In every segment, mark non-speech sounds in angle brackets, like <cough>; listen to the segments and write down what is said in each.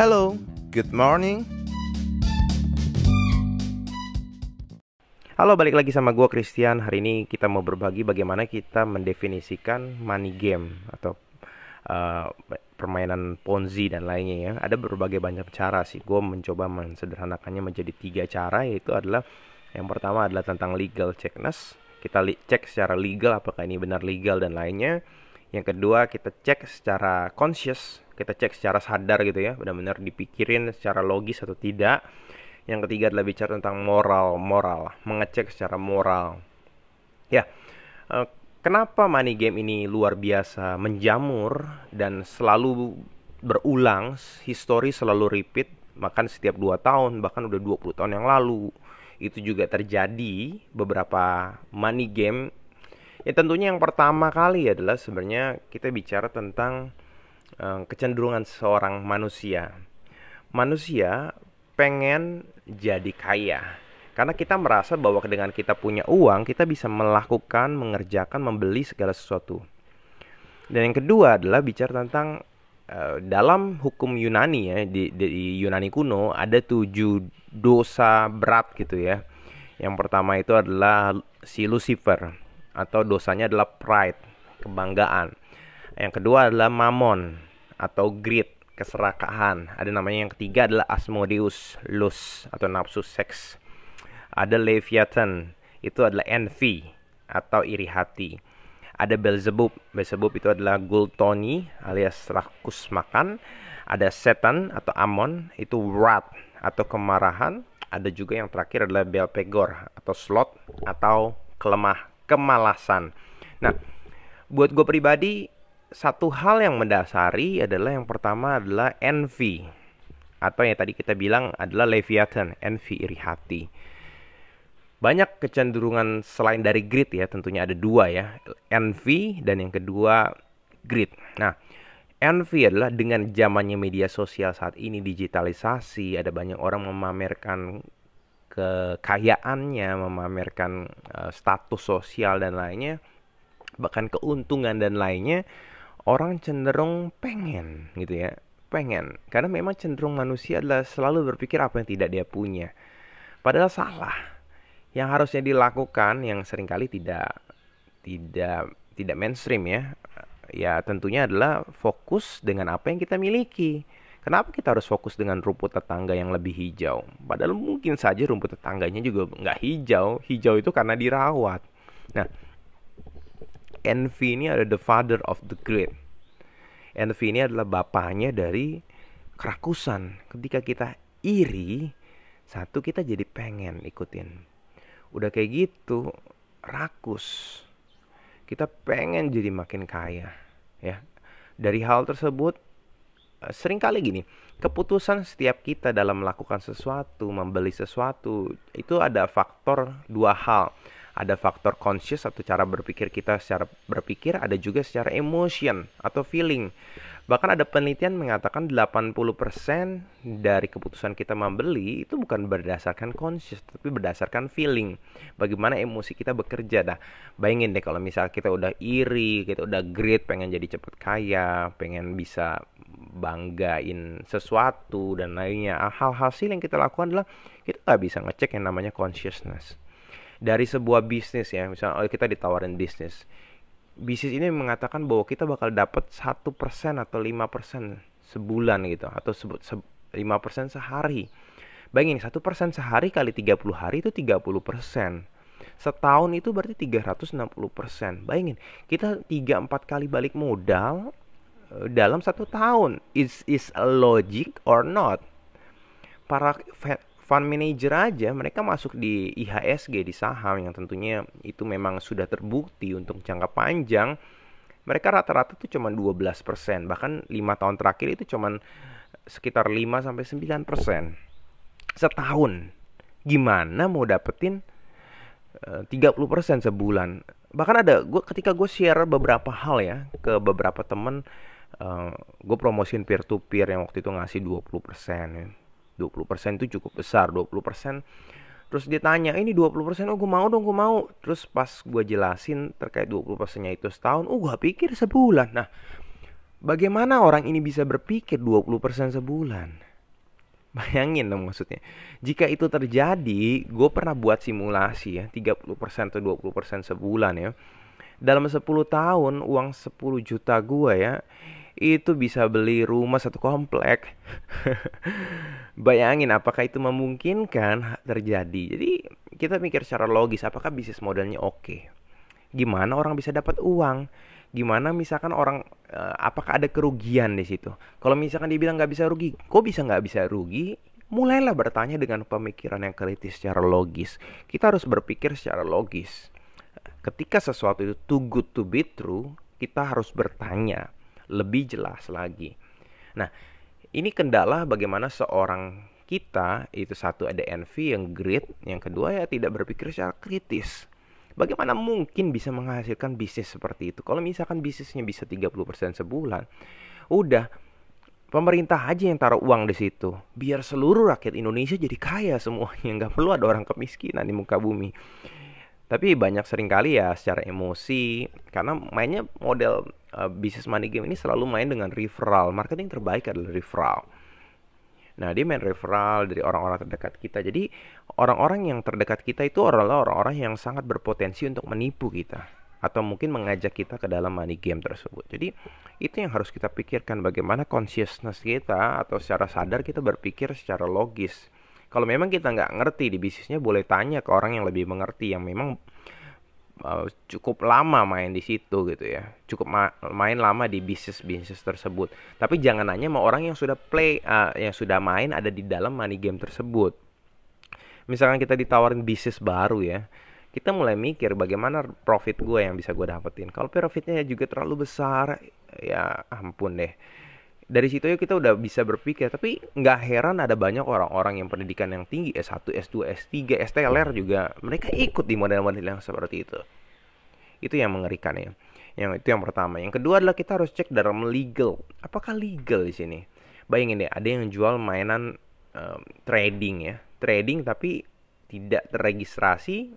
Hello, good morning. Halo, balik lagi sama gue Christian. Hari ini kita mau berbagi bagaimana kita mendefinisikan money game atau uh, permainan ponzi dan lainnya ya. Ada berbagai banyak cara sih. Gue mencoba mensederhanakannya menjadi tiga cara, yaitu adalah yang pertama adalah tentang legal checkness. Kita li cek secara legal apakah ini benar legal dan lainnya. Yang kedua kita cek secara conscious, kita cek secara sadar gitu ya, benar-benar dipikirin secara logis atau tidak yang ketiga adalah bicara tentang moral, moral, mengecek secara moral. Ya, uh, kenapa money game ini luar biasa menjamur dan selalu berulang, histori selalu repeat, bahkan setiap 2 tahun, bahkan udah 20 tahun yang lalu. Itu juga terjadi beberapa money game. Ya tentunya yang pertama kali adalah sebenarnya kita bicara tentang kecenderungan seorang manusia. Manusia pengen jadi kaya. Karena kita merasa bahwa dengan kita punya uang, kita bisa melakukan, mengerjakan, membeli segala sesuatu. Dan yang kedua adalah bicara tentang uh, dalam hukum Yunani ya di, di Yunani kuno ada tujuh dosa berat gitu ya. Yang pertama itu adalah si Lucifer atau dosanya adalah pride, kebanggaan. Yang kedua adalah mamon atau greed, keserakahan. Ada namanya yang ketiga adalah Asmodeus, lust atau nafsu seks. Ada Leviathan, itu adalah envy atau iri hati. Ada Belzebub, Belzebub itu adalah gultoni alias rakus makan. Ada setan atau Amon, itu wrath atau kemarahan. Ada juga yang terakhir adalah Belpegor atau slot atau kelemah, kemalasan. Nah, buat gue pribadi satu hal yang mendasari adalah yang pertama adalah envy atau yang tadi kita bilang adalah leviathan, envy iri hati. Banyak kecenderungan selain dari greed ya, tentunya ada dua ya, envy dan yang kedua greed. Nah, envy adalah dengan zamannya media sosial saat ini digitalisasi, ada banyak orang memamerkan kekayaannya, memamerkan uh, status sosial dan lainnya, bahkan keuntungan dan lainnya orang cenderung pengen gitu ya. Pengen. Karena memang cenderung manusia adalah selalu berpikir apa yang tidak dia punya. Padahal salah. Yang harusnya dilakukan yang sering kali tidak tidak tidak mainstream ya ya tentunya adalah fokus dengan apa yang kita miliki. Kenapa kita harus fokus dengan rumput tetangga yang lebih hijau? Padahal mungkin saja rumput tetangganya juga nggak hijau. Hijau itu karena dirawat. Nah envy ini ada the father of the great. Envy ini adalah bapaknya dari kerakusan. Ketika kita iri, satu kita jadi pengen ikutin. Udah kayak gitu, rakus. Kita pengen jadi makin kaya, ya. Dari hal tersebut eh, sering kali gini, keputusan setiap kita dalam melakukan sesuatu, membeli sesuatu, itu ada faktor dua hal ada faktor conscious atau cara berpikir kita secara berpikir, ada juga secara emotion atau feeling. Bahkan ada penelitian mengatakan 80% dari keputusan kita membeli itu bukan berdasarkan conscious tapi berdasarkan feeling. Bagaimana emosi kita bekerja. Nah, bayangin deh kalau misal kita udah iri, kita udah great, pengen jadi cepet kaya, pengen bisa banggain sesuatu dan lainnya. Hal hasil yang kita lakukan adalah kita nggak bisa ngecek yang namanya consciousness dari sebuah bisnis ya misalnya oh, kita ditawarin bisnis. Bisnis ini mengatakan bahwa kita bakal dapat satu persen atau lima persen sebulan gitu atau sebut lima persen sehari. Bayangin satu persen sehari kali 30 hari itu 30 persen. Setahun itu berarti 360 persen. Bayangin kita tiga empat kali balik modal eh, dalam satu tahun. Is is a logic or not? Para fund manager aja mereka masuk di IHSG di saham yang tentunya itu memang sudah terbukti untuk jangka panjang. Mereka rata-rata tuh cuma 12% bahkan lima tahun terakhir itu cuma sekitar 5 sampai 9% setahun gimana mau dapetin uh, eh, 30% sebulan? Bahkan ada gue ketika gue share beberapa hal ya ke beberapa temen uh, gue promosiin peer to peer yang waktu itu ngasih 20% ya 20% itu cukup besar 20% terus dia tanya ini 20% oh gue mau dong gue mau. Terus pas gue jelasin terkait 20% nya itu setahun oh gue pikir sebulan. Nah bagaimana orang ini bisa berpikir 20% sebulan? Bayangin dong maksudnya. Jika itu terjadi, gue pernah buat simulasi ya, 30% atau 20% sebulan ya. Dalam 10 tahun, uang 10 juta gue ya, itu bisa beli rumah satu komplek. <laughs> Bayangin apakah itu memungkinkan terjadi. Jadi kita mikir secara logis, apakah bisnis modelnya oke? Gimana orang bisa dapat uang? Gimana misalkan orang, uh, apakah ada kerugian di situ? Kalau misalkan dibilang nggak bisa rugi, kok bisa nggak bisa rugi? Mulailah bertanya dengan pemikiran yang kritis secara logis. Kita harus berpikir secara logis. Ketika sesuatu itu too good to be true, kita harus bertanya lebih jelas lagi. Nah, ini kendala bagaimana seorang kita itu satu ada envy yang great, yang kedua ya tidak berpikir secara kritis. Bagaimana mungkin bisa menghasilkan bisnis seperti itu? Kalau misalkan bisnisnya bisa 30% sebulan, udah pemerintah aja yang taruh uang di situ. Biar seluruh rakyat Indonesia jadi kaya semuanya, nggak perlu ada orang kemiskinan di muka bumi. Tapi banyak sering kali ya secara emosi karena mainnya model uh, bisnis money game ini selalu main dengan referral. Marketing terbaik adalah referral. Nah, dia main referral dari orang-orang terdekat kita. Jadi, orang-orang yang terdekat kita itu adalah orang-orang yang sangat berpotensi untuk menipu kita atau mungkin mengajak kita ke dalam money game tersebut. Jadi, itu yang harus kita pikirkan bagaimana consciousness kita atau secara sadar kita berpikir secara logis kalau memang kita nggak ngerti di bisnisnya boleh tanya ke orang yang lebih mengerti yang memang uh, cukup lama main di situ gitu ya. Cukup ma main lama di bisnis bisnis tersebut. Tapi jangan nanya sama orang yang sudah play uh, yang sudah main ada di dalam money game tersebut. Misalkan kita ditawarin bisnis baru ya kita mulai mikir bagaimana profit gue yang bisa gue dapetin. Kalau profitnya juga terlalu besar ya ampun deh dari situ ya kita udah bisa berpikir. Tapi nggak heran ada banyak orang-orang yang pendidikan yang tinggi S1, S2, S3, STLR juga. Mereka ikut di model-model yang seperti itu. Itu yang mengerikan ya. Yang itu yang pertama. Yang kedua adalah kita harus cek dalam legal. Apakah legal di sini? Bayangin deh ada yang jual mainan um, trading ya. Trading tapi tidak terregistrasi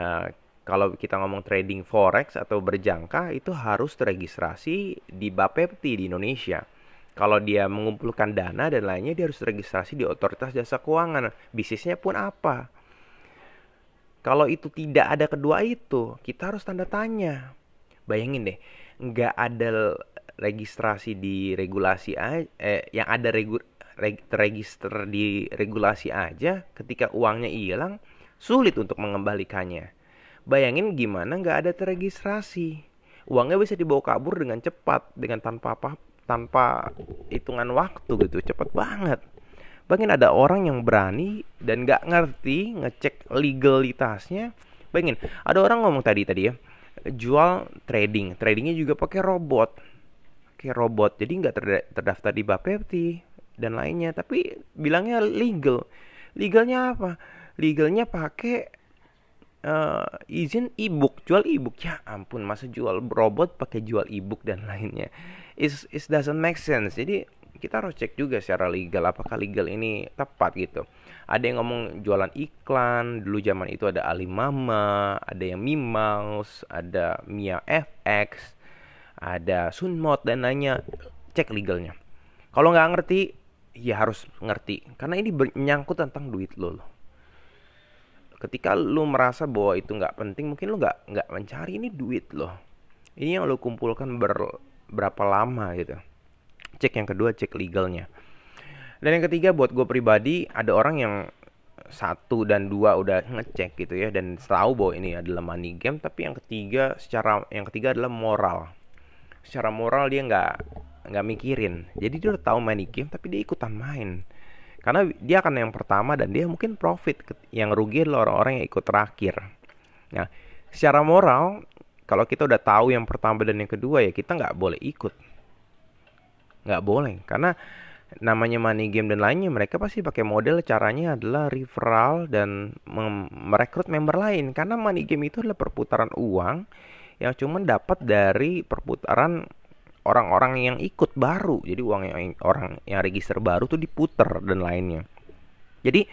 uh, kalau kita ngomong trading forex atau berjangka itu harus terregistrasi di Bapepti di Indonesia. Kalau dia mengumpulkan dana dan lainnya dia harus terregistrasi di otoritas jasa keuangan. Bisnisnya pun apa? Kalau itu tidak ada kedua itu, kita harus tanda tanya. Bayangin deh, nggak ada registrasi di regulasi eh, yang ada regu, reg, terregister di regulasi aja, ketika uangnya hilang, sulit untuk mengembalikannya Bayangin gimana nggak ada terregistrasi. Uangnya bisa dibawa kabur dengan cepat, dengan tanpa apa, tanpa hitungan waktu gitu, cepat banget. Bayangin ada orang yang berani dan nggak ngerti ngecek legalitasnya. Bayangin ada orang ngomong tadi tadi ya, jual trading, tradingnya juga pakai robot, pakai robot, jadi nggak terdaftar di Bapepti dan lainnya, tapi bilangnya legal. Legalnya apa? Legalnya pakai uh, izin ebook jual ebook. Ya ampun masa jual robot pakai jual ebook dan lainnya? Is is doesn't make sense. Jadi kita harus cek juga secara legal apakah legal ini tepat gitu. Ada yang ngomong jualan iklan dulu zaman itu ada Alimama ada yang Mimaus ada Mia FX ada Sunmot dan lainnya. Cek legalnya. Kalau nggak ngerti ya harus ngerti. Karena ini menyangkut tentang duit lo loh ketika lu merasa bahwa itu nggak penting mungkin lu nggak nggak mencari ini duit loh. Ini yang lu kumpulkan ber, berapa lama gitu. Cek yang kedua cek legalnya. Dan yang ketiga buat gue pribadi ada orang yang satu dan dua udah ngecek gitu ya dan tahu bahwa ini adalah money game tapi yang ketiga secara yang ketiga adalah moral. Secara moral dia nggak nggak mikirin. Jadi dia udah tahu money game tapi dia ikutan main karena dia akan yang pertama dan dia mungkin profit yang rugi adalah orang-orang yang ikut terakhir. Nah secara moral kalau kita udah tahu yang pertama dan yang kedua ya kita nggak boleh ikut. Nggak boleh karena namanya money game dan lainnya mereka pasti pakai model caranya adalah referral dan merekrut member lain. Karena money game itu adalah perputaran uang yang cuma dapat dari perputaran orang-orang yang ikut baru jadi uang yang orang yang register baru tuh diputer dan lainnya jadi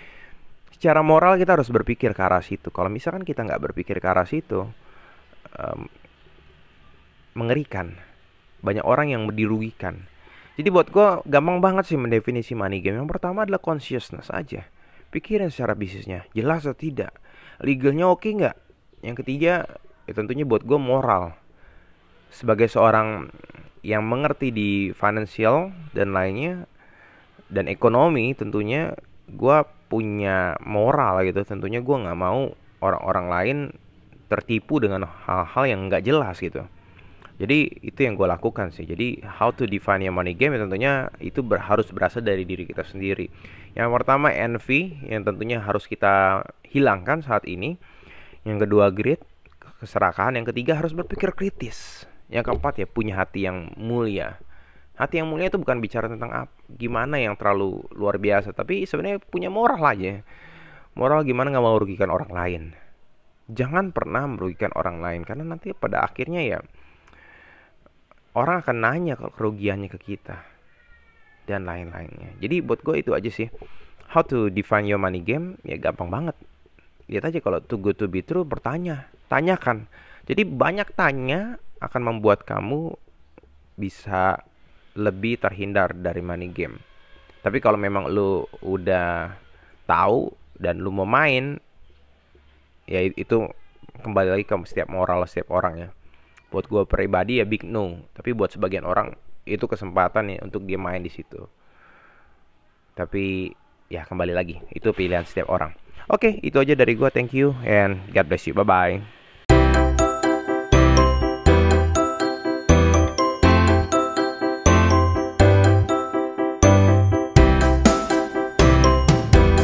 secara moral kita harus berpikir ke arah situ kalau misalkan kita nggak berpikir ke arah situ um, mengerikan banyak orang yang dirugikan Jadi buat gue gampang banget sih mendefinisi money game. Yang pertama adalah consciousness aja. Pikirin secara bisnisnya, jelas atau tidak. Legalnya oke nggak? Yang ketiga, ya tentunya buat gue moral. Sebagai seorang yang mengerti di financial dan lainnya, dan ekonomi tentunya gue punya moral gitu. Tentunya gue nggak mau orang-orang lain tertipu dengan hal-hal yang nggak jelas gitu. Jadi itu yang gue lakukan sih. Jadi how to define your money game ya tentunya itu ber, harus berasal dari diri kita sendiri. Yang pertama envy yang tentunya harus kita hilangkan saat ini. Yang kedua greed, keserakahan. Yang ketiga harus berpikir kritis. Yang keempat ya punya hati yang mulia. Hati yang mulia itu bukan bicara tentang apa, gimana yang terlalu luar biasa, tapi sebenarnya punya moral aja. Moral gimana nggak mau merugikan orang lain. Jangan pernah merugikan orang lain karena nanti pada akhirnya ya orang akan nanya kerugiannya ke kita dan lain-lainnya. Jadi buat gue itu aja sih. How to define your money game ya gampang banget. Lihat aja kalau too good to be true bertanya, tanyakan. Jadi banyak tanya akan membuat kamu bisa lebih terhindar dari money game. Tapi kalau memang lu udah tahu dan lu mau main ya itu kembali lagi ke setiap moral setiap orang ya. Buat gue pribadi ya big no tapi buat sebagian orang itu kesempatan ya untuk dia main di situ. Tapi ya kembali lagi itu pilihan setiap orang. Oke itu aja dari gue thank you and God bless you. Bye bye